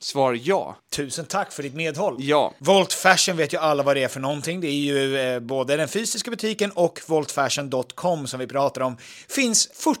Svar ja. Tusen tack för ditt medhåll! Ja. Volt Fashion vet ju alla vad det är för någonting. Det är ju eh, både den fysiska butiken och voltfashion.com som vi pratar om. Finns 40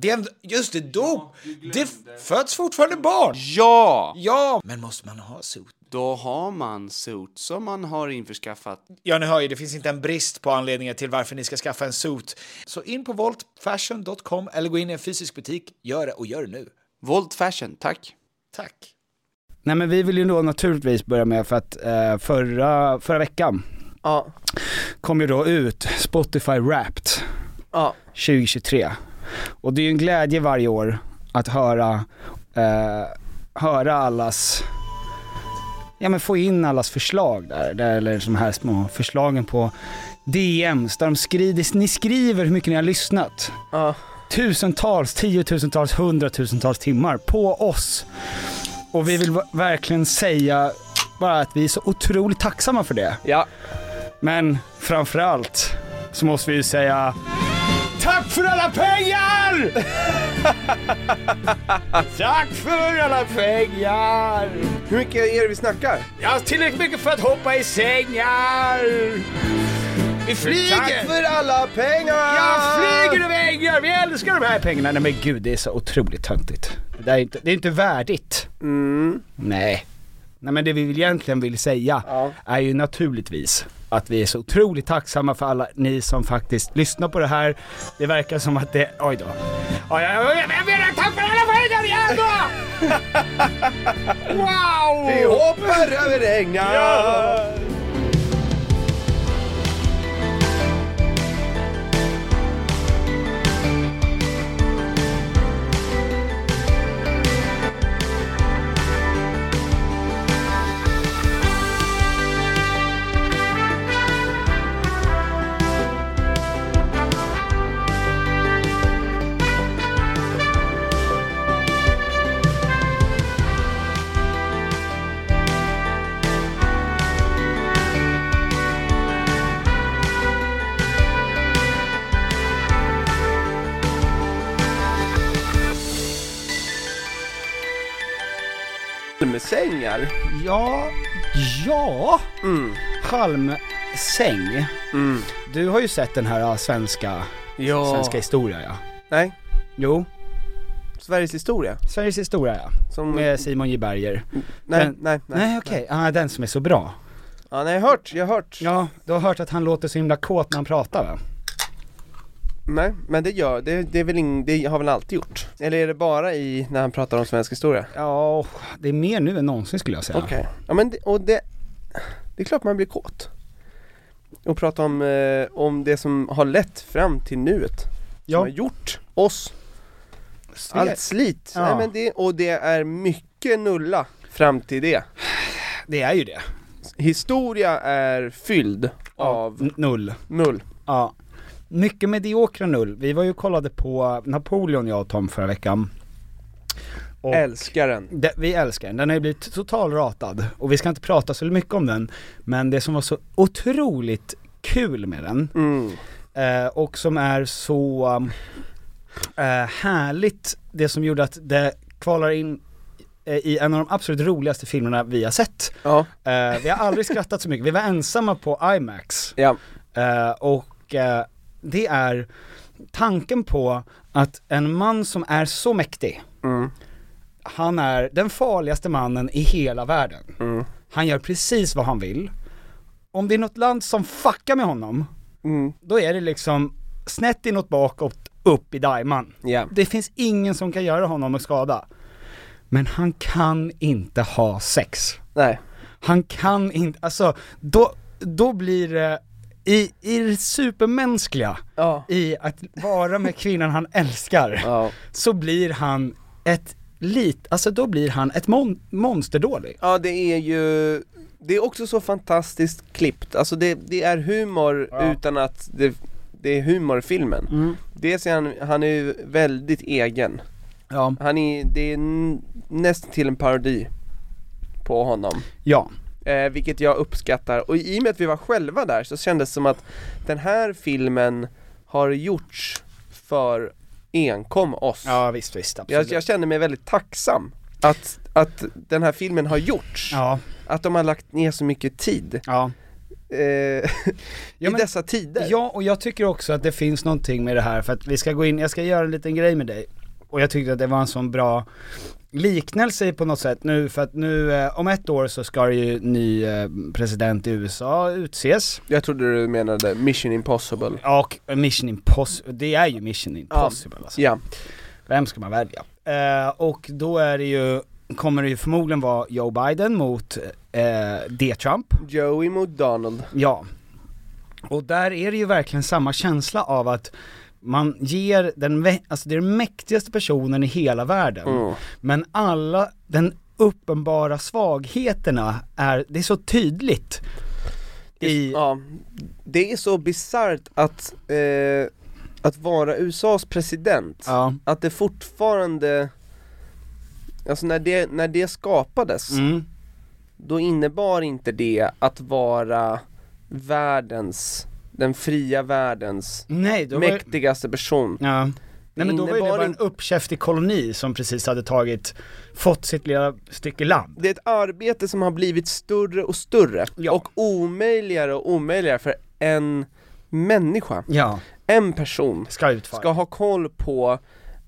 Det är, just det, dop! det f- föds fortfarande barn! Ja! Ja! Men måste man ha suit? Då har man suits som man har införskaffat. Ja, ni hör ju, det finns inte en brist på anledningar till varför ni ska skaffa en suit. Så in på voltfashion.com eller gå in i en fysisk butik. Gör det och gör det nu. Volt fashion, tack. Tack. Nej men vi vill ju då naturligtvis börja med för att eh, förra, förra veckan Ja. kom ju då ut Spotify Wrapped Ja. 2023. Och det är ju en glädje varje år att höra, eh, höra allas, ja men få in allas förslag där, där eller de här små förslagen på DMs där de skriver, ni skriver hur mycket ni har lyssnat. Ja. Tusentals, tiotusentals, hundratusentals timmar på oss. Och vi vill verkligen säga bara att vi är så otroligt tacksamma för det. Ja. Men framförallt så måste vi ju säga Tack för alla pengar! Tack för alla pengar! Hur mycket är det vi snackar? Har tillräckligt mycket för att hoppa i sängar! Vi flyger! Tack för alla pengar! Jag flyger över ängar! Vi älskar de här pengarna! Nej men gud, det är så otroligt töntigt. Det, är inte, det är inte värdigt. Mm. Nej. Nej men det vi egentligen vill säga Ja. är ju naturligtvis att vi är så otroligt tacksamma för alla ni som faktiskt lyssnar på det här. Det verkar som att det, oj då. Oj, oj, oj, jag menar tack för alla pengar igen då! wow! Vi hoppar över ängar! Ja! Med sängar. Ja, ja. Mm. Halmsäng. Mm. Du har ju sett den här äh, svenska, Ja. svenska historia ja. Nej, Jo, Sveriges historia. Sveriges historia ja. Som... Med Simon J Berger. nej, den- nej, nej. Nej okej, ah, den som är så bra. Ja, nej, jag har hört, jag har hört. Ja, du har hört att han låter så himla kåt när han pratar va? Nej, men det gör, det, det är väl ing, det har väl alltid gjort? Eller är det bara i, när han pratar om svensk historia? Ja, det är mer nu än någonsin skulle jag säga. Okej. Ja men det, och det, det är klart man blir kåt. Och prata om, eh, om det som har lett fram till nuet. Som Ja. har gjort oss, Sve- allt slit. Ja. Nej, men det, och det är mycket nulla fram till det. Det är ju det. Historia är fylld av Null. null. Ja. Mycket mediokra null. Vi var ju och kollade på Napoleon jag och Tom förra veckan. Och Älskar den. det, vi älskar den, den har ju blivit total ratad och vi ska inte prata så mycket om den. Men det som var så otroligt kul med den Mm. eh, och som är så eh, härligt, det som gjorde att det kvalar in eh, i en av de absolut roligaste filmerna vi har sett. Ja. Eh, vi har aldrig skrattat så mycket, vi var ensamma på IMAX. Ja. Eh, och eh, det är tanken på att en man som är så mäktig, Mm. han är den farligaste mannen i hela världen. Mm. Han gör precis vad han vill. Om det är något land som fuckar med honom, Mm. då är det liksom snett inåt bakåt, upp i daiman. Ja. Det finns ingen som kan göra honom en skada. Men han kan inte ha sex. Nej. Han kan inte, alltså då, då blir det i, i det supermänskliga, Ja. i att vara med kvinnan han älskar, Ja. så blir han ett lit, alltså då blir han ett mon- monsterdålig. Ja det är ju, det är också så fantastiskt klippt, alltså det, det är humor Ja. utan att det, det är humor i filmen. Mm. Dels är han, han är ju väldigt egen, Ja. han är, det är nästan till en parodi på honom. Ja. Eh, vilket jag uppskattar, och i och med att vi var själva där så kändes det som att den här filmen har gjorts för enkom oss. Ja visst, visst, absolut. jag, jag känner mig väldigt tacksam att, att den här filmen har gjorts. Ja, Att de har lagt ner så mycket tid ja. eh, i Ja, men- dessa tider. Ja, och jag tycker också att det finns någonting med det här för att vi ska gå in, jag ska göra en liten grej med dig. Och jag tyckte att det var en sån bra liknelse på något sätt nu för att nu, eh, om ett år så ska det ju ny eh, president i USA utses. Jag trodde du menade Mission Impossible. Och Mission Impossible, det är ju Mission Impossible alltså. Ja, Vem ska man välja? Eh, och då är det ju, kommer det ju förmodligen vara Joe Biden mot eh, D-Trump. Joey mot Donald. Ja. Och där är det ju verkligen samma känsla av att man ger den, alltså det är den mäktigaste personen i hela världen. Mm. Men alla, den uppenbara svagheterna är, det är så tydligt. I, Ja, det är så bisarrt att, eh, att vara USAs president, ja. att det fortfarande, alltså när det, när det skapades, Mm. då innebar inte det att vara världens, den fria världens Nej, var mäktigaste person. ja. Nej men då var det bara en uppkäftig koloni som precis hade tagit, fått sitt lilla stycke land. Det är ett arbete som har blivit större och större Ja. och omöjligare och omöjligare för en människa, Ja, en person, ska ska ha koll på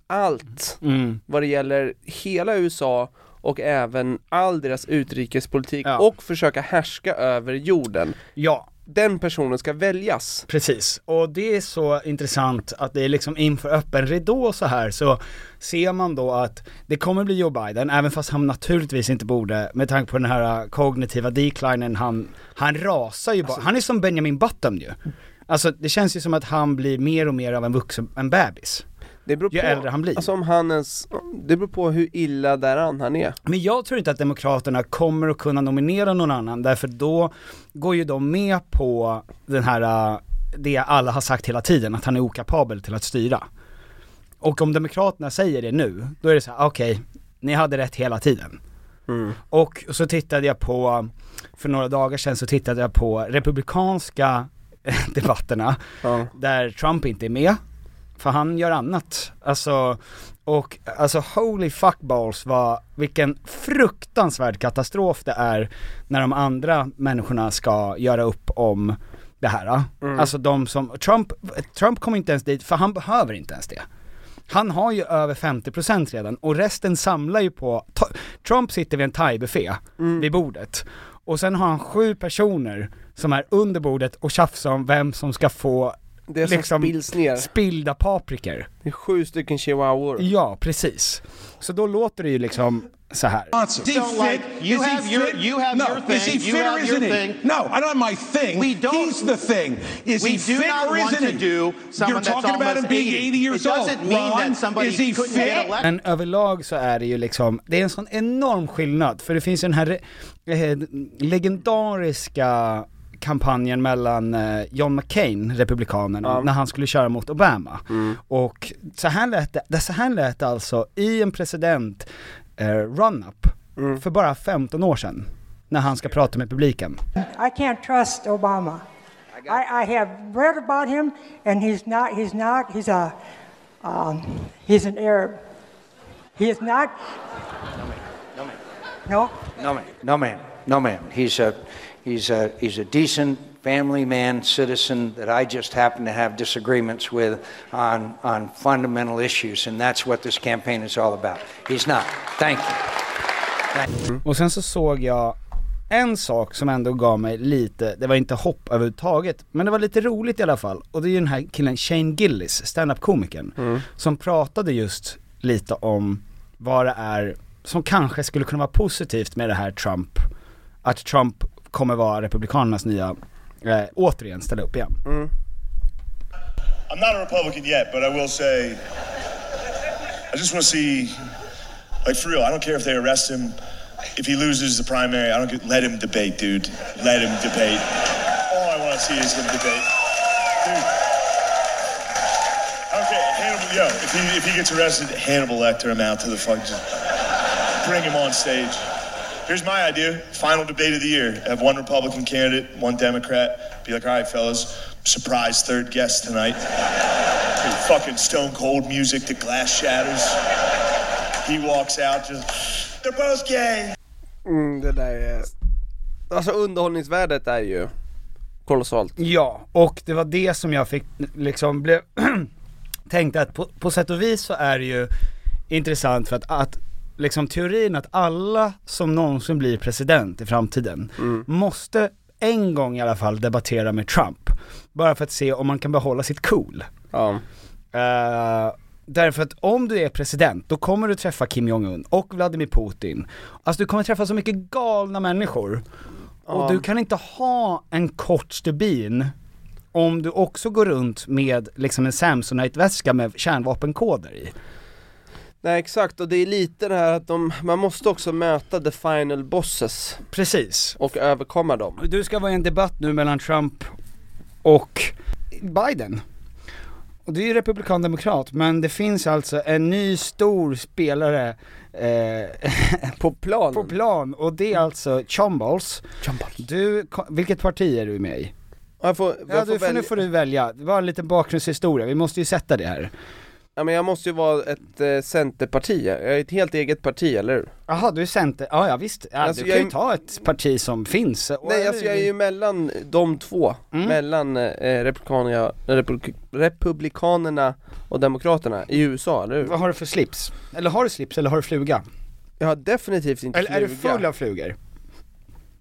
allt Mm. vad det gäller hela USA och även all deras utrikespolitik Ja. och försöka härska över jorden. Ja, Den personen ska väljas. Precis, och det är så intressant att det är liksom inför öppen ridå så här så ser man då att det kommer bli Joe Biden, även fast han naturligtvis inte borde, med tanke på den här kognitiva declinen, han, han rasar ju bara, han är som Benjamin Button ju. Alltså det känns ju som att han blir mer och mer av en vuxen, en bebis. Det beror Ju på, äldre han blir. Alltså om han ens, det beror på hur illa däran han är. Men jag tror inte att Demokraterna kommer att kunna nominera någon annan, därför då går ju de med på den här, äh, det alla har sagt hela tiden, att han är okapabel till att styra. Och om Demokraterna säger det nu, då är det så här: okej, ni hade rätt hela tiden. Mm. Och så tittade jag på, för några dagar sedan så tittade jag på republikanska debatterna, Ja. där Trump inte är med, för han gör annat. Alltså, och alltså holy fuckballs vad, vilken fruktansvärd katastrof det är när de andra människorna ska göra upp om det här. Alltså de som, Trump, Trump kommer inte ens dit, för han behöver inte ens det. Han har ju över 50% redan och resten samlar ju på, Trump sitter vid en thai-buffé vid bordet och sen har han sju personer som är under bordet och tjafsar om vem som ska få Det som Liksom- spills ner, spillda paprikor. det är sju stycken chihuahuor. Ja, precis. Så då låter det ju liksom så här. Like, you have your- you have no. your Is he thing, fit or isn't he? thing. No, I don't have my thing. We don't- He's the thing. Is We he do fit not or want isn't to he? do You're talking about him being 80. 80 years It old. doesn't mean Ron, that somebody is he couldn't fit? get elected. Men överlag så är det ju liksom, det är en sån enorm skillnad, för det finns ju den här eh, legendariska kampanjen mellan eh, John McCain, republikanen, Ja. när han skulle köra mot Obama. Och så här lät det, så här lät det alltså i en president eh, run-up för bara 15 år sedan, när han ska prata med publiken. I can't trust Obama. I, I have read about him, and he's not. He's not. He's a. Um, he's an Arab. He is not. No. No, ma'am. No, ma'am. No, ma'am. He's a, he's a, he's a decent family man, citizen that I just happen to have disagreements with on, on fundamental issues, and that's what this campaign is all about. He's not. Thank you. Och sen så såg jag en sak som ändå gav mig lite, det var inte hopp överhuvudtaget, men det var lite roligt i alla fall. Och det är ju den här killen Shane Gillis, stand-up-komikern, som pratade just lite om vad det är som kanske skulle kunna vara positivt med det här Trump, att Trump kommer vara republikanernas nya, eh, återigen ställa upp igen. I'm not a Republican yet, but I will say, I just want to see, like for real. I don't care if they arrest him, if he loses the primary. I don't get, let him debate, dude. Let him debate. All I want to see is him debate, dude. I don't care. Hannibal, yo, if he if he gets arrested, Hannibal Lecter him out to the fuck. Just bring him on stage. Here's my idea: final debate of the year. Have one Republican candidate, one Democrat. Be like, all right, fellas, surprise third guest tonight. Dude, fucking stone cold music, the glass shatters. He walks out, just they're both gay. Mm, det där är, alltså underhållningsvärdet är ju kolossalt. Ja, och det var det som jag fick liksom blev tänkte att på, på sätt och vis så är det ju intressant för att, att liksom teorin att alla som någonsin blir president i framtiden måste en gång i alla fall debattera med Trump. Bara för att se om man kan behålla sitt cool. Ja. Eh, därför att om du är president, då kommer du träffa Kim Jong-Un och Vladimir Putin. Alltså du kommer träffa så mycket galna människor. Och du kan inte ha en kort stubin om du också går runt med liksom en Samsonite-väska med kärnvapenkoder i. Nej exakt, och det är lite det här att de, man måste också möta the final bosses Precis. och överkomma dem. Du ska vara i en debatt nu mellan Trump och Biden. Och det är ju republikan-demokrat, men det finns alltså en ny stor spelare eh, På plan. på plan och det är alltså Chombols. Du, ko- vilket parti är du med i? Jag får, Ja, jag du, får nu får du välja, det var en liten bakgrundshistoria, vi måste ju sätta det här. Ja men jag måste ju vara ett eh, centerparti, jag är ett helt eget parti, eller hur? Jaha, du är center, ja ja visst, ja, Alltså, du jag kan ju är- ta ett parti som finns. Och- Nej alltså jag är ju mellan de två, Mm. mellan eh, republikanerna, republik, republikanerna och demokraterna i USA, eller hur? Vad har du för slips? Eller har du slips eller har du fluga? Jag har definitivt inte Eller är du fluga. full av flugor?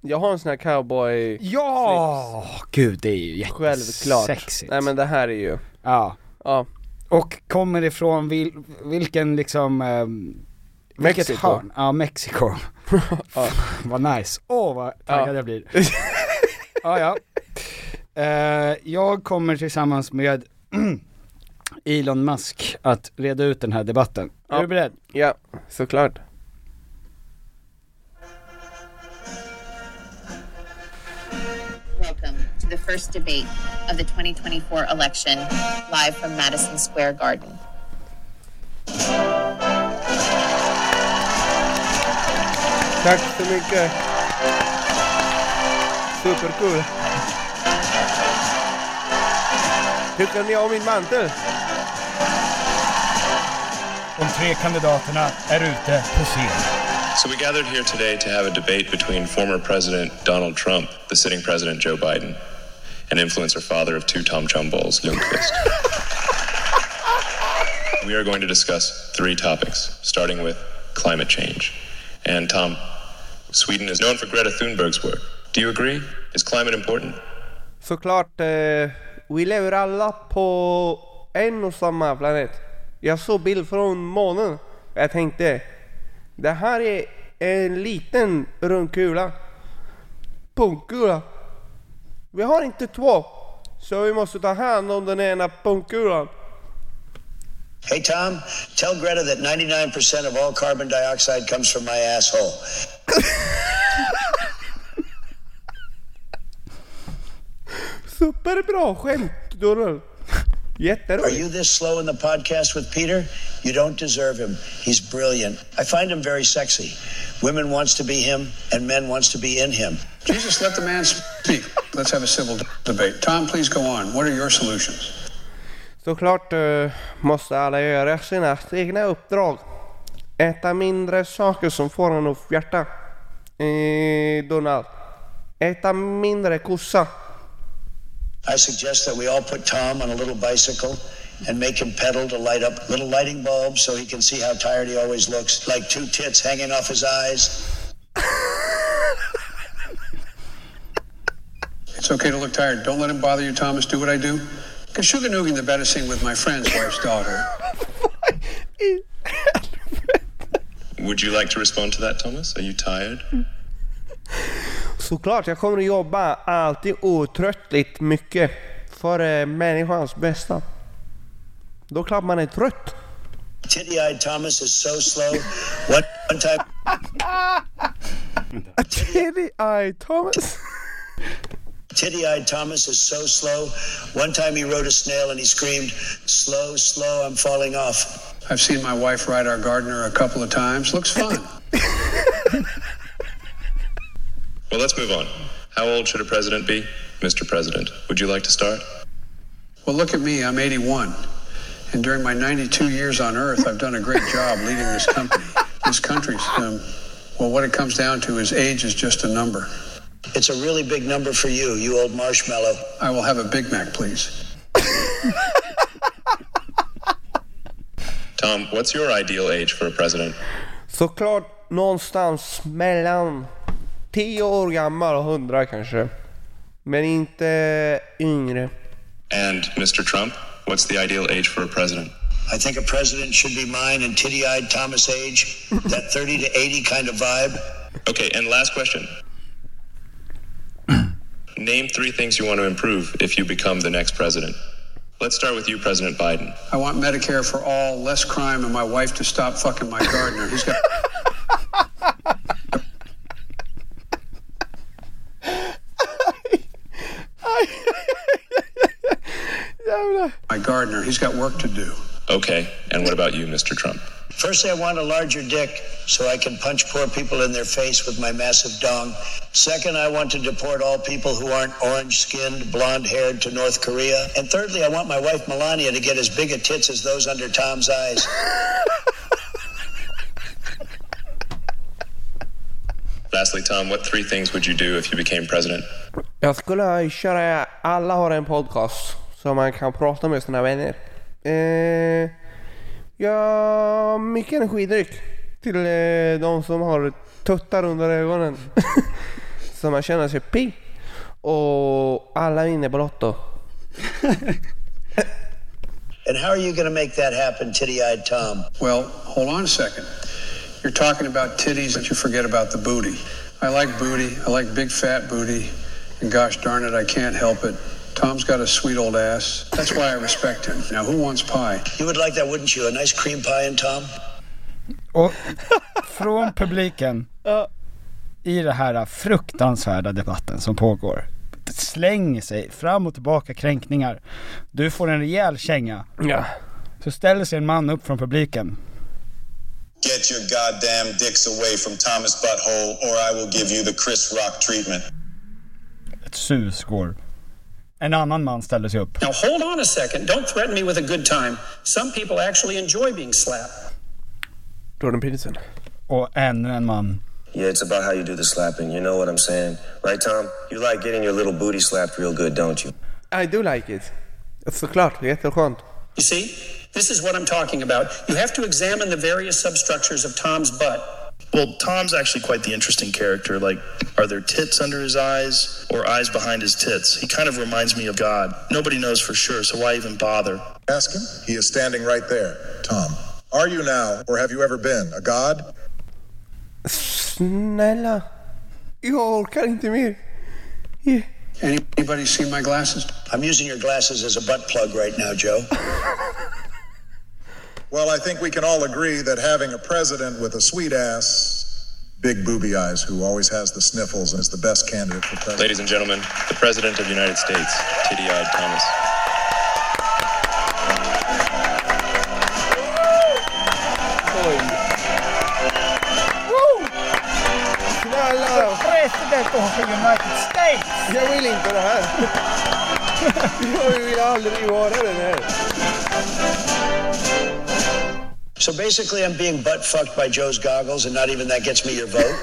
Jag har en sån här cowboy Ja! Gud det är ju Självklart. jättesexigt. Nej men det här är ju, Ja. ja, Och kommer ifrån vil, vilken liksom, um, Mexiko. hörn? Ja, Mexiko. Ja. vad nice. Åh vad taggad Ja. jag blir. ja, ja. Eh, jag kommer tillsammans med Elon Musk att reda ut den här debatten. Är Ja. du beredd? ja, såklart. The first debate of the 2024 election, live from Madison Square Garden. Tack så mycket. Supercool. Tycker ni om min mantel? De tre kandidaterna är ute på scen. So we gathered here today to have a debate between former President Donald Trump, the sitting President Joe Biden, and influencer father of two Tom Chumballs, Lundqvist. we are going to discuss three topics, starting with climate change. And Tom, Sweden is known for Greta Thunberg's work. Do you agree? Is climate important? Såklart, eh, vi lever alla på en och samma planet. Jag såg bild från månen. Jag tänkte, det här är en liten rund kula. Punkula. Vi har inte två. Så vi måste ta hand om den ena punkkulan. Hey, Tom, tell Greta that 99% of all carbon dioxide comes from my asshole. Superbra skämt Donald. Are Jätteroligt. you this slow in the podcast with Peter? You don't deserve him. He's brilliant. I find him very sexy. Women wants to be him, and men wants to be in him. Jesus, let the man speak. Let's have a civil debate. Tom, please go on. What are your solutions? Såklart eh, måste alla göra sina egna uppdrag. Äta mindre saker som får en att fjärta. Eh, Donald. Äta mindre kossa. I suggest that we all put Tom on a little bicycle and make him pedal to light up little lighting bulbs so he can see how tired he always looks, like two tits hanging off his eyes. It's okay to look tired. Don't let him bother you, Thomas. Do what I do. Because sugar nooging the better sing with my friend's wife's daughter. Would you like to respond to that, Thomas? Are you tired? Såklart, jag kommer att jobba alltid otröttligt mycket för eh, människans bästa. Då klart man är trött. Titty-eyed Thomas is so slow. One, one time, Titty-eye Thomas. Titty-eyed Thomas is so slow. One time he rode a snail and he screamed, "Slow, slow, I'm falling off." I've seen my wife ride our gardener a couple of times. Looks fun. Well, let's move on. How old should a president be? Mr. President, would you like to start? Well, look at me. I'm 81. And during my 92 years on Earth, I've done a great job leading this company. This country's, um, well, what it comes down to is age is just a number. It's a really big number for you, you old marshmallow. I will have a Big Mac, please. Tom, what's your ideal age for a president? Såklart någonstans mellan 10 år gammal och 100 kanske. Men inte yngre. And Mr. Trump, what's the ideal age for a president? I think a president should be mine and titty-eyed Thomas age, that 30 to 80 kind of vibe. Okay, and last question. Name three things you want to improve if you become the next president. Let's start with you, President Biden. I want Medicare for all, less crime, and my wife to stop fucking my gardener. He's got my gardener. He's got work to do. Okay, and what about you, Mr. Trump? Firstly, I want a larger dick so I can punch poor people in their face with my massive dong. Second, I want to deport all people who aren't orange skinned, blonde haired to North Korea. And thirdly, I want my wife Melania to get as big a tits as those under Tom's eyes. Lastly, Tom, what three things would you do if you became president? Jag skulle köra, alla har en podcast så man kan prata med sina vänner. Eh, ja, mycket energidryck till eh, de som har tuttar under ögonen. så man känner sig pigg. Och alla vinner på Lotto. And how are you going to make that happen, titty eyed Tom? Well, hold on a second. You're talking about titties, but you forget about the booty. I like booty. I like big fat booty. And gosh darn it, I can't help it. Tom's got a sweet old ass. That's why I respect him. Now, who wants pie? You would like that, wouldn't you? A nice cream pie and Tom? Och från publiken i den här fruktansvärda debatten som pågår slänger sig fram och tillbaka kränkningar. Du får en rejäl känga. Ja. Så ställer sig en man upp från publiken. Get your goddamn dicks away from Thomas Butthole, or I will give you the Chris Rock treatment. Ett sus går. En annan man ställer sig upp. Now hold on a second. Don't threaten me with a good time. Some people actually enjoy being slapped. Jordan Peterson. Och ännu en man. Yeah, it's about how you do the slapping. You know what I'm saying? Right, Tom? You like getting your little booty slapped real good, don't you? I do like it. Såklart, jätteskönt. You see? This is what I'm talking about. You have to examine the various substructures of Tom's butt. Well, Tom's actually quite the interesting character. Like, are there tits under his eyes or eyes behind his tits? He kind of reminds me of God. Nobody knows for sure, so why even bother? Ask him. He is standing right there. Tom, are you now, or have you ever been, a god? Snälla. Jag orkar inte mer. Yeah. Anybody see my glasses? I'm using your glasses as a butt plug right now, Joe. Well, I think we can all agree that having a president with a sweet ass, big booby eyes, who always has the sniffles and is the best candidate for president. Ladies and gentlemen, the President of the United States, Titty Eyed Thomas. Snälla! President of the United States! Jag vill inte det här. Jag vill aldrig vara den här. So basically, I'm being butt fucked by Joe's goggles, and not even that gets me your vote.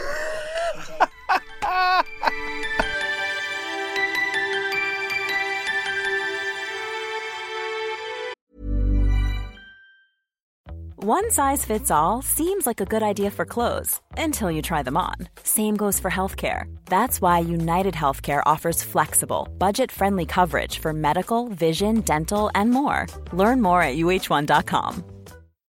One size fits all seems like a good idea for clothes until you try them on. Same goes for healthcare. That's why United Healthcare offers flexible, budget friendly coverage for medical, vision, dental, and more. Learn more at uh1.com.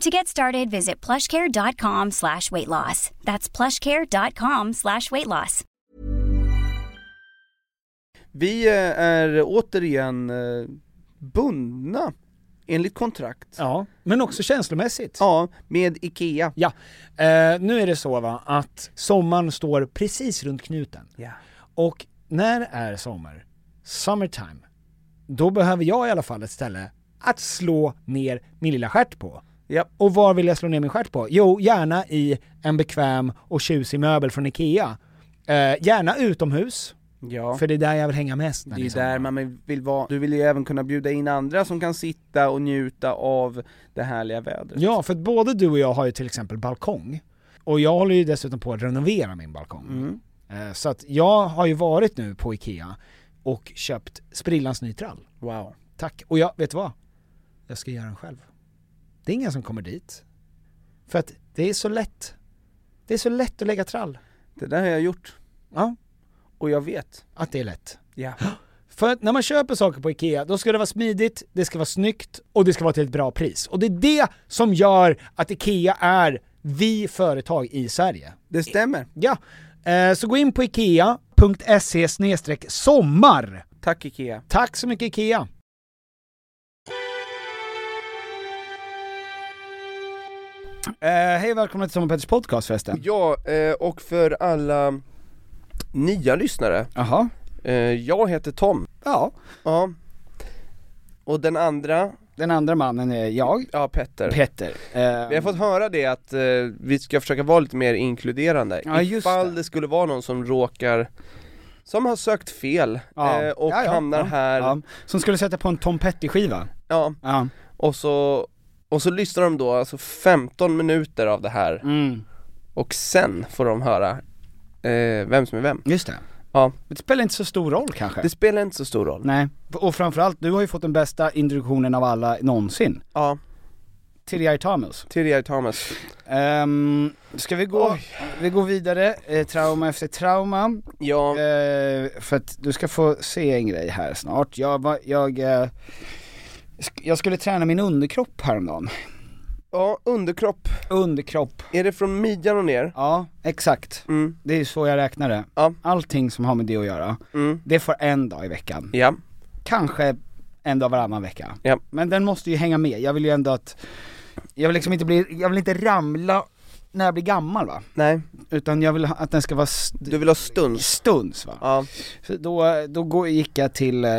To get started, visit plushcare.com slash weight loss. That's plushcare.com slash weight loss. Vi eh, är återigen eh, bundna enligt kontrakt. Ja, men också känslomässigt. Ja, med IKEA. Ja, eh, nu är det så va, att sommaren står precis runt knuten. Ja. Och när är sommar, summertime, då behöver jag i alla fall ett ställe att slå ner min lilla stjärt på. Japp. Och var vill jag slå ner min stjärt på? Jo, gärna i en bekväm och tjusig möbel från IKEA. Eh, gärna utomhus, Ja. för det är där jag vill hänga mest. Det är sommar. där man vill vara, du vill ju även kunna bjuda in andra som kan sitta och njuta av det härliga vädret. Ja, för att både du och jag har ju till exempel balkong. Och jag håller ju dessutom på att renovera min balkong. Mm. Eh, Så att jag har ju varit nu på IKEA och köpt sprillans ny trall. Wow. Tack. Och jag, vet du vad? Jag ska göra den själv. Det är ingen som kommer dit. För att det är så lätt. Det är så lätt att lägga trall. Det där har jag gjort. Ja. Och jag vet. Att det är lätt. Ja. För att när man köper saker på IKEA, då ska det vara smidigt, det ska vara snyggt och det ska vara till ett bra pris. Och det är det som gör att IKEA är vi företag i Sverige. Det stämmer. Ja. Eh, Så gå in på IKEA.se sommar. Tack IKEA. Tack så mycket IKEA. Eh, hej och välkomna till Sommarpetters podcast förresten. Ja, eh, och för alla nya lyssnare. Jaha. Eh, jag heter Tom. Ja. Ja. Och den andra? Den andra mannen är jag. Ja, Petter. Petter. Eh, Vi har fått höra det att eh, vi ska försöka vara lite mer inkluderande. Ja, Ifall det. skulle vara någon som råkar, som har sökt fel Ja. eh, och Ja, hamnar här. Som skulle sätta på en Tom Petty-skiva. ja, Ja. och så, och så lyssnar de då alltså 15 minuter av det här Mm. och sen får de höra eh, vem som är vem. Just det. Ja. Det spelar inte så stor roll kanske. Det spelar inte så stor roll. Nej, och framförallt, du har ju fått den bästa introduktionen av alla någonsin. Ja. T.D.I. Thomas. T.D.I. Thomas. Um, ska vi gå, vi går vidare, eh, trauma efter trauma. Ja. Eh, för att du ska få se en grej här snart. Jag, jag, eh, jag skulle träna min underkropp häromdagen. Ja, underkropp. Underkropp. Är det från midjan och ner? Ja, exakt. Mm. Det är så jag räknar det. Ja. Allting som har med det att göra, Mm. det får en dag i veckan. Ja. Kanske en dag varannan vecka. Ja. Men den måste ju hänga med, jag vill ju ändå att, jag vill liksom inte bli, jag vill inte ramla när jag blir gammal va? Nej. Utan jag vill ha- att den ska vara st- Du vill ha stuns? stuns va? Ja. Så då, då gick jag till, eh,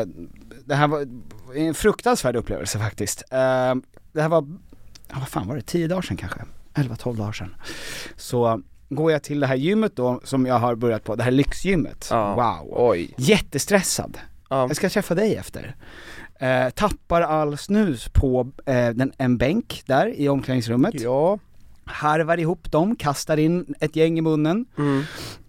det här var en fruktansvärd upplevelse faktiskt. Eh, Det här var, ja, vad fan var det, 10 dagar sedan kanske? 11-12 dagar sedan. Så går jag till det här gymmet då, som jag har börjat på, det här lyxgymmet. Ja. Wow. Oj. Jättestressad. Ja. Jag ska träffa dig efter. Eh, tappar all snus på eh, den, en bänk där i omklädningsrummet. Ja. Harvar ihop dem, kastar in ett gäng i munnen. Mm.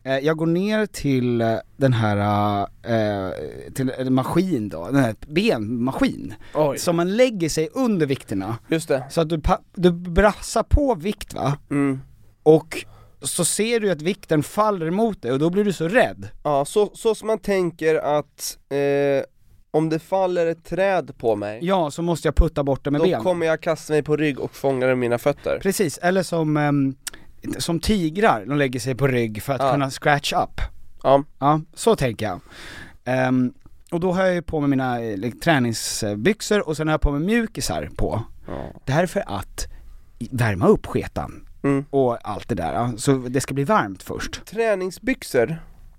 Eh, jag går ner till eh, den här, eh, till en maskin då, den här benmaskin. Oj. Som man lägger sig under vikterna. Just det. Så att du, du brassar på vikt va? Mm. Och så ser du att vikten faller mot dig och då blir du så rädd. Ja, så, så som man tänker att eh, om det faller ett träd på mig, Ja, så måste jag putta bort det med då benen. kommer jag kasta mig på rygg och fånga det med mina fötter. Precis, eller som, ehm, som tigrar, de lägger sig på rygg för att Ja. kunna scratch up. Ja. Ja, så tänker jag. Ehm, och då har jag ju på mig mina eh, like, träningsbyxor och sen har jag på mig mjukisar på. Ja. Det här är för att värma upp sketan Mm. och allt det där, ja. så det ska bli varmt först. Träningsbyxor,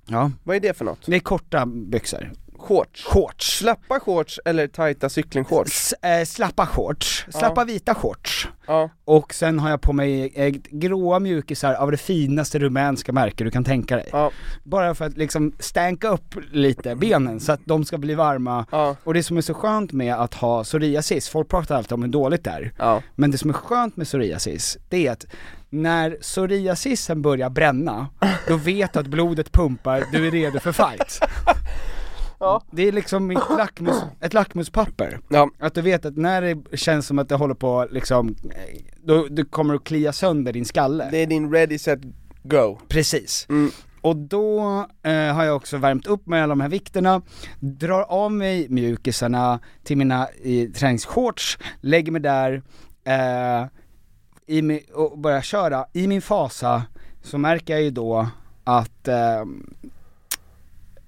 Ja, vad är det för något? det är korta byxor. Shorts? Shorts. Slappa shorts eller tajta cyklingshorts? S- eh, slappa shorts, slappa Ja. vita shorts. Ja. Och sen har jag på mig eh, gråa mjukisar av det finaste rumänska märke du kan tänka dig. Ja. Bara för att liksom stänka upp lite benen så att de ska bli varma. Och det som är så skönt med att ha psoriasis, folk pratar alltid om hur dåligt det är. Men det som är skönt med psoriasis, det är att när psoriasisen börjar bränna, då vet du att blodet pumpar, du är redo för fight. Ja. Det är liksom ett, lackmus, ett lackmuspapper. Ja. Att du vet att när det känns som att det håller på liksom, eh, då, du kommer att klia sönder din skalle. Det är din ready set go. Precis. Mm. Och då eh, har jag också värmt upp med alla de här vikterna, drar av mig mjukisarna till mina i, träningsshorts, lägger mig där, eh, i mi, och börjar köra. I min fasa så märker jag ju då att, eh,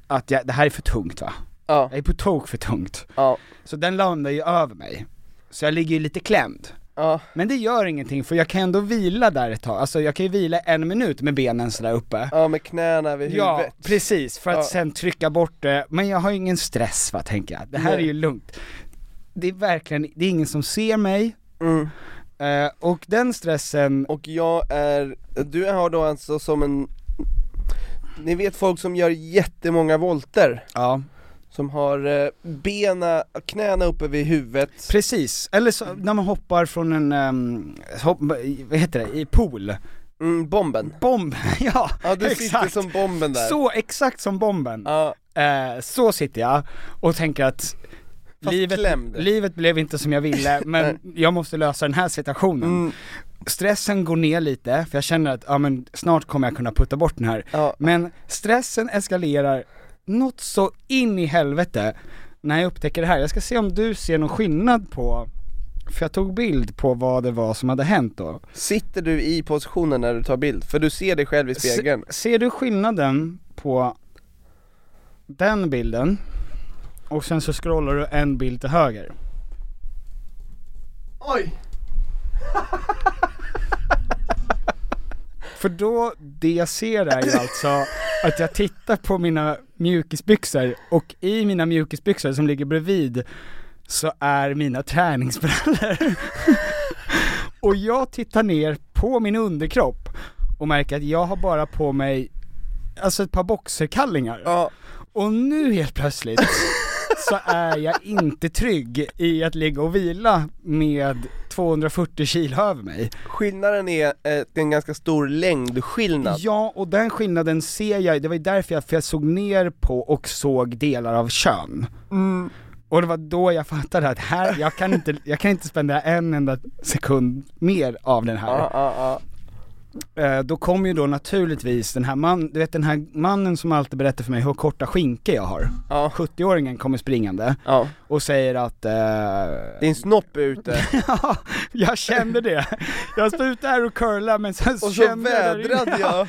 att jag, det här är för tungt va? Ja. Jag är på tok för tungt. Ja. Så den landar ju över mig. Så jag ligger ju lite klämd. Ja. Men det gör ingenting för jag kan ändå vila där ett tag, alltså jag kan ju vila en minut med benen sådär uppe. Ja, med knäna vid Ja, huvudet. precis, för att Ja. sen trycka bort det, men jag har ju ingen stress va tänker jag, det här Nej. är ju lugnt. Det är verkligen, det är ingen som ser mig, Mm. Eh, och den stressen... Och jag är, du har då alltså som en, ni vet folk som gör jättemånga volter? Ja. Som har eh, bena, knäna uppe vid huvudet Precis, eller så, när man hoppar från en, um, hopp, vad heter det, i pool Mm, bomben Bomb, ja, Ja du exakt. sitter som bomben där Så, exakt som bomben. Ja. Eh, så sitter jag och tänker att livet, livet blev inte som jag ville, men jag måste lösa den här situationen. Mm. Stressen går ner lite, för jag känner att ja, men snart kommer jag kunna putta bort den här. Ja. Men stressen eskalerar något så in i helvete när jag upptäcker det här. Jag ska se om du ser någon skillnad på, för jag tog bild på vad det var som hade hänt då. Sitter du i positionen när du tar bild? För du ser dig själv i spegeln Se, ser du skillnaden på den bilden och sen så scrollar du en bild till höger. Oj! För då, det jag ser är ju alltså att jag tittar på mina mjukisbyxor och i mina mjukisbyxor som ligger bredvid så är mina träningsbrallor. och jag tittar ner på min underkropp och märker att jag har bara på mig, alltså ett par boxerkallingar. Ja. Och nu helt plötsligt så är jag inte trygg i att ligga och vila med 240 kilo över mig. Skillnaden är eh, en ganska stor längdskillnad Ja, och den skillnaden ser jag, det var ju därför jag, för jag såg ner på och såg delar av kön. Mm. Och det var då jag fattade att här, jag kan inte, jag kan inte spendera en enda sekund mer av den här. Ja, ja, ja. Eh, Då kom ju då naturligtvis den här man, du vet den här mannen som alltid berättar för mig hur korta skinka jag har. Ja. 70-åringen kommer springande Ja. och säger att eh, Din snopp är ute Ja, jag kände det. Jag stod ute här och curlade men sen Och så kände jag där inne- vädrade jag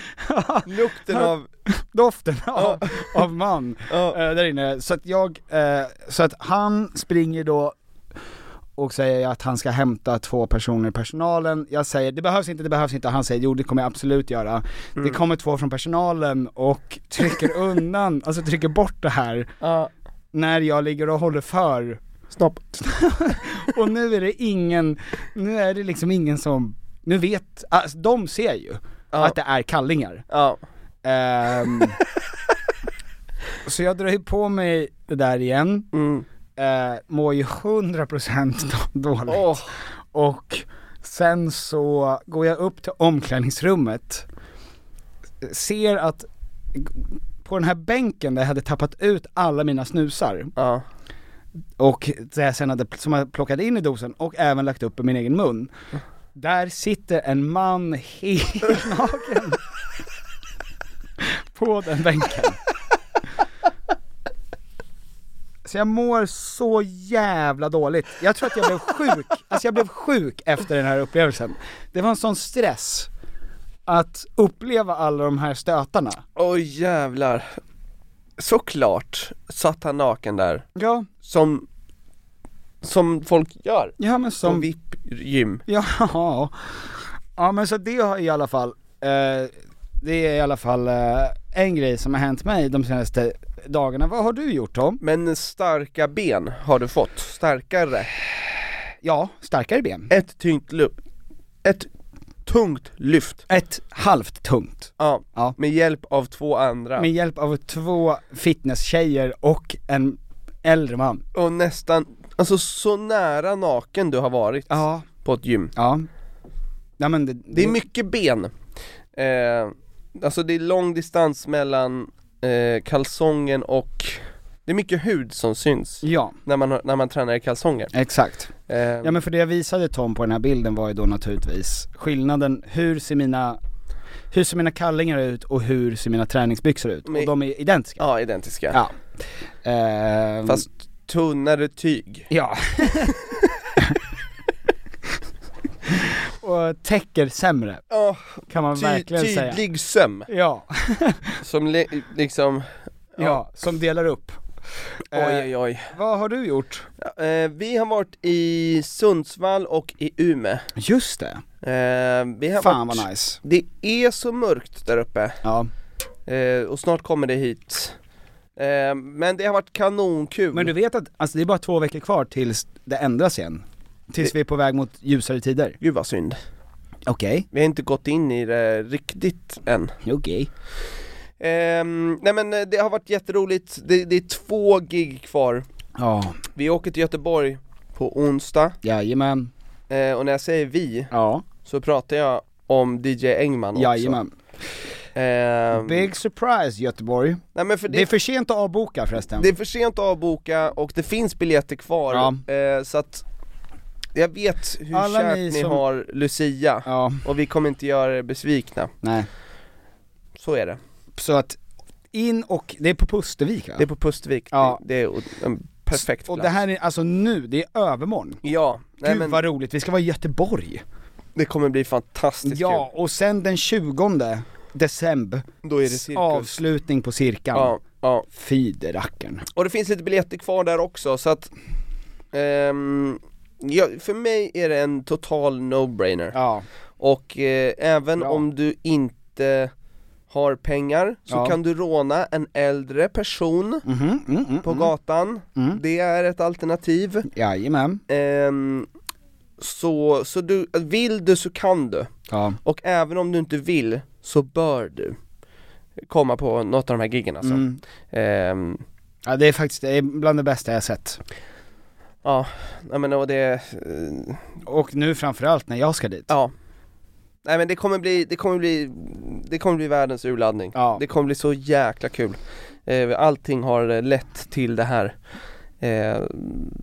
lukten av doften av, av man Ja. eh, där inne. Så att jag, eh, så att han springer då och säger att han ska hämta två personer i personalen. Jag säger det behövs inte, det behövs inte. Han säger jo det kommer jag absolut göra. Det Mm. kommer två från personalen och trycker undan, alltså trycker bort det här Ja. när jag ligger och håller för Snopp och nu är det ingen, nu är det liksom ingen som, nu vet, alltså de ser ju Ja. att det är kallingar. Ja Ehm, så jag drar ju på mig det där igen, mm. Uh, mår ju 100% då- dåligt. Åh. Och sen så går jag upp till omklädningsrummet, ser att på den här bänken där jag hade tappat ut alla mina snusar, Ja och det jag sen hade, som jag plockade in i dosen och även lagt upp i min egen mun. Där sitter en man helt naken på den bänken. Så jag mår så jävla dåligt. Jag tror att jag blev sjuk, alltså jag blev sjuk efter den här upplevelsen. Det var en sån stress att uppleva alla de här stötarna. Oj jävlar. Såklart satt han naken där. Ja, Som Som folk gör. Ja men Som som VIP-gym Ja, ja men så det har i alla fall, eh, det är i alla fall eh, en grej som har hänt mig de senaste dagarna. Vad har du gjort Tom? Men starka ben har du fått, starkare Ja, starkare ben. Ett tungt lyft Ett tungt lyft Ett halvt tungt. Ja, Ja. med hjälp av två andra Med hjälp av två fitnesstjejer och en äldre man. Och nästan, alltså så nära naken du har varit Ja. på ett gym Ja. Ja men det, Det är mycket ben eh, Alltså det är lång distans mellan eh, kalsongen och Det är mycket hud som syns Ja, när man, när man tränar i kalsonger exakt. eh, Ja men för det jag visade Tom på den här bilden var ju då naturligtvis skillnaden, hur ser mina hur ser mina kallingar ut och hur ser mina träningsbyxor ut? Men- Och de är identiska. Ja, identiska Ja. Ehm, Fast tunnare tyg Ja. och täcker sämre, Ja, kan man ty- verkligen säga. tydlig söm Ja. Som le- liksom ja, som delar upp. Oj Eh, oj oj Vad har du gjort? eh, Vi har varit i Sundsvall och i Umeå Just det. eh, vi har Fan varit, vad nice. Det är så mörkt där uppe Ja. eh, och snart kommer det hit eh, Men det har varit kanonkul Men du vet att, alltså det är bara två veckor kvar tills det ändras igen. Tills vi är på väg mot ljusare tider? Gud vad synd. Okej. Vi har inte gått in i det riktigt än. Okej. Ehm, nej men eh, det har varit jätteroligt, det, det är två gig kvar. Ja. Vi åker till Göteborg på onsdag. Jajamän. Eh, och när jag säger vi, Ja. så pratar jag om DJ Engman också. Jajamän. Ehm, Big surprise Göteborg. nej men för Det är för sent att avboka förresten. Det är för sent att avboka och det finns biljetter kvar, Ja. eh, så att jag vet hur Alla kärt ni ni som- har Lucia, Ja. och vi kommer inte göra er besvikna. Nej. Så är det. Så att in och, det är på Pustervik va? Det är på Pustervik, Ja. det, det är en perfekt Och plats. det här är alltså nu, det är övermorgon. Ja, nej Gud men vad roligt, vi ska vara i Göteborg. det kommer bli fantastiskt Ja, och sen den 20 december, kul. Då är det cirkus. avslutning på cirkeln. Ja, ja. Fiderackaren. Och det finns lite biljetter kvar där också så att ehm, ja, för mig är det en total no-brainer. Ja. Och eh, även Bra. om du inte har pengar så Ja. kan du råna en äldre person Mhm, mm, mm, på mm. gatan. Mm. Det är ett alternativ. Jajamän. Ehm, så, så du, vill du så kan du. Ja. Och även om du inte vill så bör du komma på något av de här giggen alltså. Mm. Ehm, Ja det är faktiskt, det är bland det bästa jag sett. Ja, nej men och det, eh, Och nu framförallt när jag ska dit. ja. Nej men det kommer bli, det kommer bli, det kommer bli världens urladdning. Ja. Det kommer bli så jäkla kul. Eh, allting har eh, lett till det här.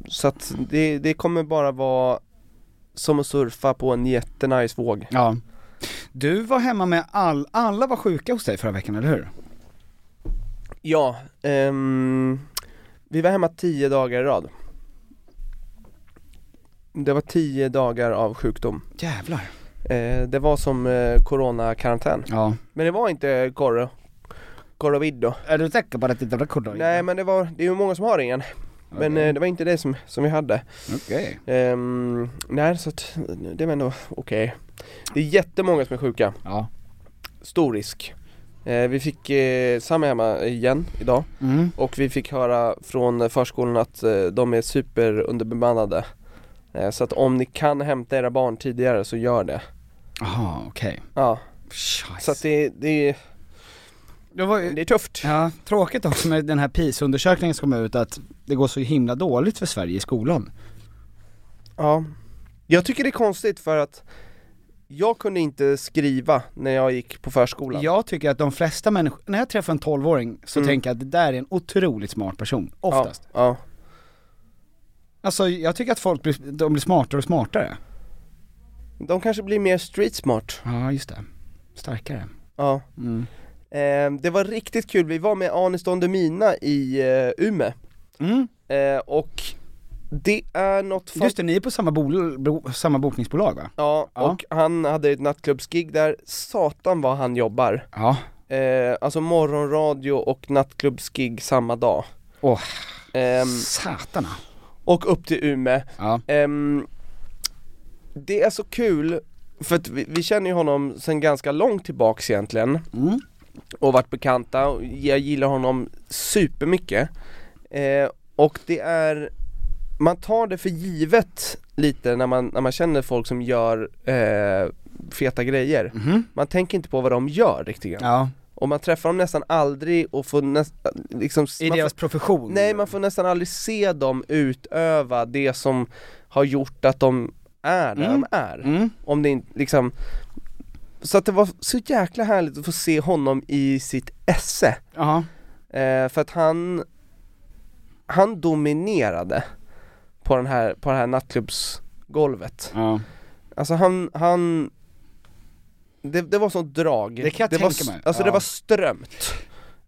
Så att det, det kommer bara vara som att surfa på en jättenice våg. Ja. Du var hemma med all, alla var sjuka hos dig förra veckan, eller hur? Ja, ehm, vi var hemma tio dagar i rad. Det var tio dagar av sjukdom. Jävlar. Eh, det var som eh, coronakarantän. Ja. Men det var inte corro, corrovid då. Är du säker på att det inte var corona? Nej men det var, det är ju många som har ingen. Men Okej. eh, det var inte det som, som vi hade. Okej. Ehm, nej så att, det var ändå okej. Det är jättemånga som är sjuka. Ja. Stor risk. Eh, vi fick, eh, Sam är hemma igen idag Mm. och vi fick höra från förskolan att eh, de är super underbemannade. Eh, så att om ni kan hämta era barn tidigare så gör det. Jaha, okej. Ja. Scheisse. Så att det, det, Det var det är tufft. ja, tråkigt också med den här PIS-undersökningen som kom ut att det går så himla dåligt för Sverige i skolan. Ja. Jag tycker det är konstigt för att jag kunde inte skriva när jag gick på förskolan. Jag tycker att de flesta människor, när jag träffar en 12-åring så Mm. tänker jag att det där är en otroligt smart person, oftast. Ja, ja. Alltså jag tycker att folk blir, de blir smartare och smartare. De kanske blir mer street smart. Ja, just det. Starkare. Ja. Mm. Eh, det var riktigt kul, vi var med Anis Don Demina i eh, Umeå. Mm. Eh, och det är något fan- Just det, ni är på samma, bol, bo, samma bokningsbolag va? Ja, Ja. och han hade ett nattklubbsgig där, satan vad han jobbar. Ja. Eh, alltså morgonradio och nattklubbsgig samma dag. Åh, Ehm, satana. Och upp till Umeå. Ja. Ehm, det är så kul, för att vi, vi känner ju honom sen ganska långt tillbaks egentligen. Mm. Och varit bekanta, och jag gillar honom supermycket. Eh, och det är, man tar det för givet lite när man, när man känner folk som gör eh, feta grejer. Mhm. Man tänker inte på vad de gör riktigt. Ja. Och man träffar dem nästan aldrig och får nästan, liksom I deras får, profession? Nej, man får nästan aldrig se dem utöva det som har gjort att de är där Mm. de är. Mm. Om det inte liksom Så att det var så jäkla härligt att få se honom i sitt esse. Jaha. Eh, för att han Han dominerade på, den här, på det här nattklubbsgolvet. Ja. Alltså han, han det, det var sånt drag. Det kan jag det var, tänka s- mig. Alltså Ja. det var strömt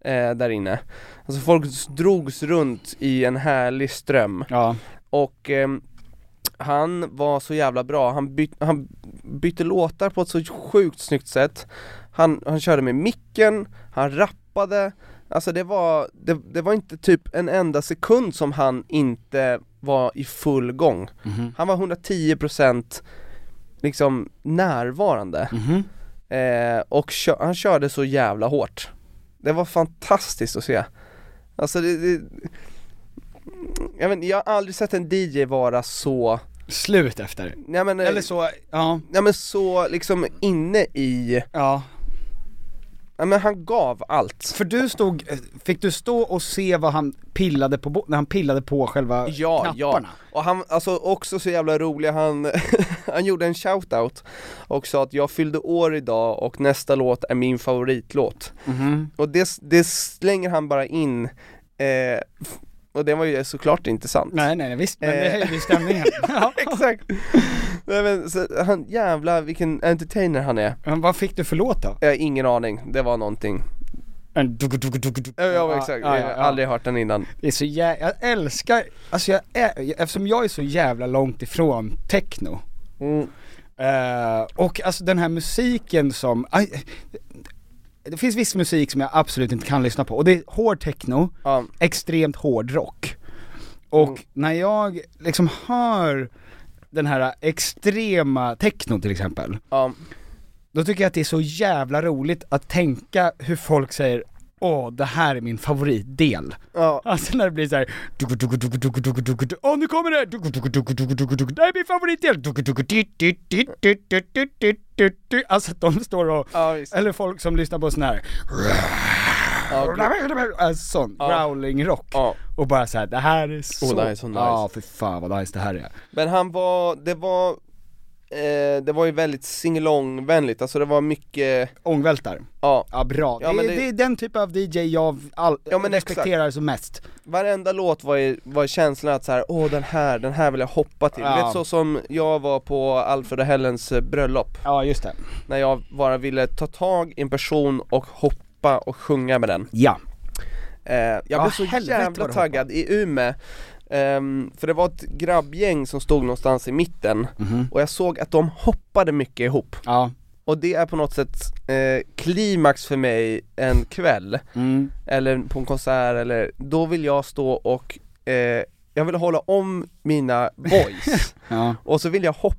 eh, där inne. Alltså folk drogs runt i en härlig ström. Ja. Och ehm, han var så jävla bra, han, byt, han bytte låtar på ett så sjukt snyggt sätt Han, han körde med micken, han rappade Alltså det var, det, det var inte typ en enda sekund som han inte var i full gång Mhm. Han var 110% liksom närvarande Mhm. Eh, och kö- han körde så jävla hårt Det var fantastiskt att se Alltså det, det jag, vet, jag har aldrig sett en DJ vara så slut efter. Nej, men, eh, Eller så, ja. Nej men så liksom inne i, Ja. Ja men han gav allt. För du stod, fick du stå och se vad han pillade på, när han pillade på själva Ja, ja. knapparna? Och han, alltså också så jävla rolig, han, han gjorde en shoutout och sa att jag fyllde år idag och nästa låt är min favoritlåt. Mhm. Och det, det slänger han bara in, eh, och det var ju såklart inte sant. Nej nej, nej visst, men det Eh. höjde ju stämningen. ja. Exakt! Nej men så, han, jävla vilken entertainer han är. Men vad fick du för låt då? Jag har ingen aning, det var någonting. En dug, dug, dug, dug. Ja, ja exakt, Ja, ja, jag har aldrig hört den innan. Det är så jä- jag älskar, alltså jag är, eftersom jag är så jävla långt ifrån techno Mm. eh, Och alltså den här musiken som, det finns viss musik som jag absolut inte kan lyssna på och det är hård techno, Ja. extremt hård rock Och Mm. när jag liksom hör den här extrema techno till exempel. Ja. Då tycker jag att det är så jävla roligt att tänka hur folk säger Åh, det här är min favoritdel. Ja. Alltså när det blir såhär, åh nu kommer det! Det här är min favoritdel! Alltså att de står och, ja, eller folk som lyssnar på sån här Ja. Alltså sån Ja. growling-rock. Ja. Och bara såhär, det här är så... Oh, det här är så nice. Ja, för fan vad nice det här är. Men han var, det var, eh, det var ju väldigt singalong-vänligt, alltså det var mycket, Ångvältar. ja, Ja bra, Ja, det, det- det... är den typ av DJ jag all, Ja, men respekterar som mest. varenda låt var ju, var känslan att så här, åh den här, den här vill jag hoppa till. Ja. Vet så som jag var på Alfred och Hellens eh, bröllop, Ja just det. när jag bara ville ta tag i en person och hoppa och sjunga med den. Ja. Eh, jag Ja, blev så jävla taggad i Umeå, ehm, för det var ett grabbgäng som stod någonstans i mitten, Mhm. och jag såg att de hoppade mycket ihop. Ja. Och det är på något sätt eh, klimax för mig en kväll, Mm. eller på en konsert eller, då vill jag stå och, eh, jag vill hålla om mina boys, Ja. och så vill jag hoppa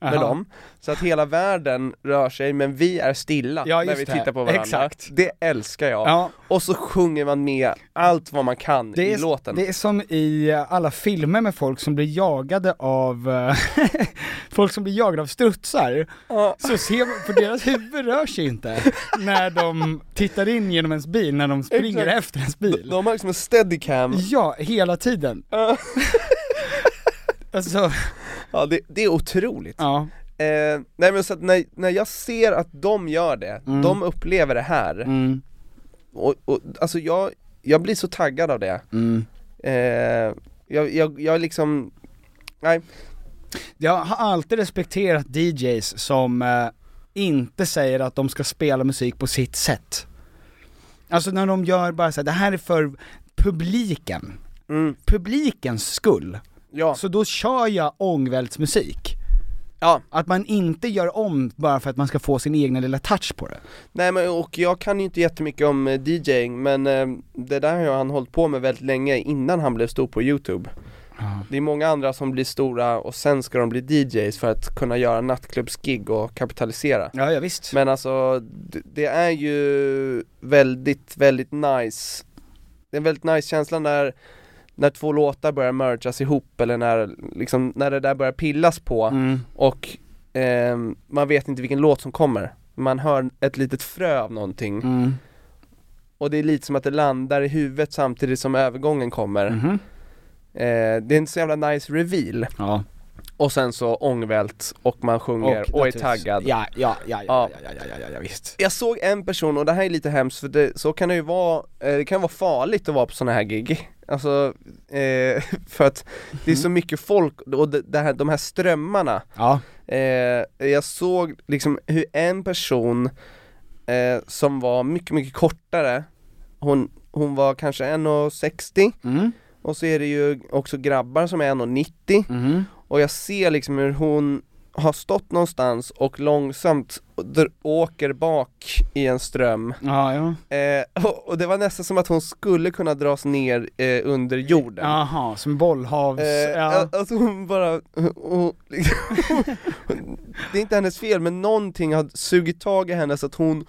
med Aha. dem, så att hela världen rör sig men vi är stilla Ja, när vi tittar på varandra. Exakt. Det älskar jag. Ja. Och så sjunger man med allt vad man kan Det i är, låten. det är som i eh, alla filmer med folk som blir jagade av, eh, folk som blir jagade av strutsar. Ja. Så ser man, för deras huvud rör sig inte när de tittar in genom ens bil, när de springer Exakt. efter ens bil. De har liksom en steadicam, Ja, hela tiden. alltså, ja det, det är otroligt. ja. Eh, nej men så att när, när jag ser att de gör det, Mm. de upplever det här, Mm, och, och alltså jag, jag blir så taggad av det. mm. Eh, jag, jag, jag liksom, nej, Jag har alltid respekterat DJs som eh, inte säger att de ska spela musik på sitt sätt. Alltså när de gör bara så här, det här är för publiken. mm, Publikens skull. Ja, Så då kör jag ångvältsmusik. ja, Att man inte gör om bara för att man ska få sin egna lilla touch på det. nej men och jag kan ju inte jättemycket om eh, DJing, men eh, det där har han hållit på med väldigt länge innan han blev stor på youtube. Det är många andra som blir stora och sen ska de bli DJs för att kunna göra nattklubbsgig och kapitalisera. Ja, ja visst. Men alltså, det, det är ju väldigt, väldigt nice Det är en väldigt nice känsla när, när två låtar börjar mergas ihop eller när, liksom, när det där börjar pillas på Mm. och ehm, man vet inte vilken låt som kommer Man hör ett litet frö av någonting Mm. och det är lite som att det landar i huvudet samtidigt som övergången kommer Mhm. eh, Det är en så jävla nice reveal Ja. och sen så ångvält och man sjunger och, är naturligtvis- taggad Ja, ja, ja, ja, Ja. ja, ja, ja, ja, ja, ja visst. Jag såg en person, och det här är lite hemskt för det, så kan det ju vara, eh, det kan vara farligt att vara på sådana här gig Alltså, eh, för att det är så mycket folk och det, här, de här strömmarna Ja. eh, Jag såg liksom hur en person eh, som var mycket, mycket kortare Hon, hon var kanske 1,60 Mm. och så är det ju också grabbar som är 1,90 Mhm. och jag ser liksom hur hon har stått någonstans och långsamt åker bak i en ström Ja, ja. eh, och, och det var nästan som att hon skulle kunna dras ner eh, under jorden Jaha, som bollhavs... Eh, ja. Alltså hon bara, hon, liksom, det är inte hennes fel men någonting har sugit tag i henne så att hon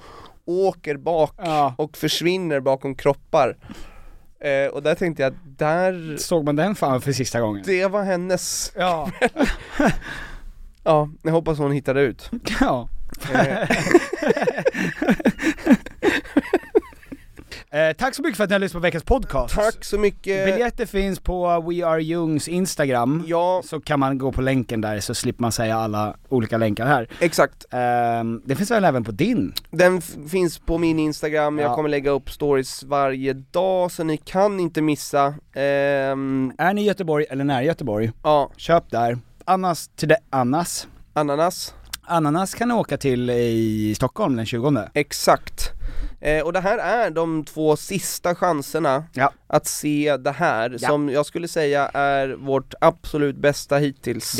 åker bak Ja. och försvinner bakom kroppar Eh, och där tänkte jag, där... Såg man den fan för sista gången? Det var hennes Ja. Ja, jag hoppas hon hittade ut. Ja. Eh, Eh, tack så mycket för att ni har lyssnat på veckans podcast. Tack så mycket. Biljetter finns på We Are Jungs Instagram. Ja. Så kan man gå på länken där så slipper man säga alla olika länkar här. Exakt. Ehm, det finns väl även på din? Den finns på min Instagram, jag Ja. kommer lägga upp stories varje dag så ni kan inte missa. Ehm, Är ni i Göteborg eller nära Göteborg? Ja. Köp där. Annars till det, Annas. Ananas. Ananas kan ni åka till i Stockholm den 20 Exakt. Eh, och det här är de två sista chanserna att se det här, Ja. som jag skulle säga är vårt absolut bästa hittills.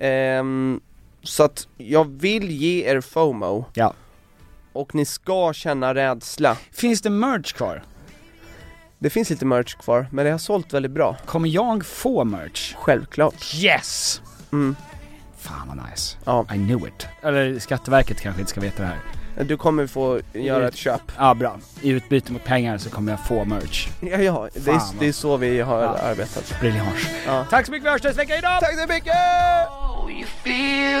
Ehm, så att jag vill ge er FOMO. Ja. Och ni ska känna rädsla. Finns det merch kvar? Det finns lite merch kvar, men det har sålt väldigt bra. Kommer jag få merch? Självklart. Yes! Mm. Fan vad nice. Ja. I knew it. Eller Skatteverket kanske inte ska veta det här. Du kommer få göra ett köp. Ja bra. I utbyte mot pengar så kommer jag få merch. Ja, ja det, är, det är så vi har Ja. arbetat. Briljant. Ja. Tack så mycket för hörs vecka idag! Tack så mycket! feel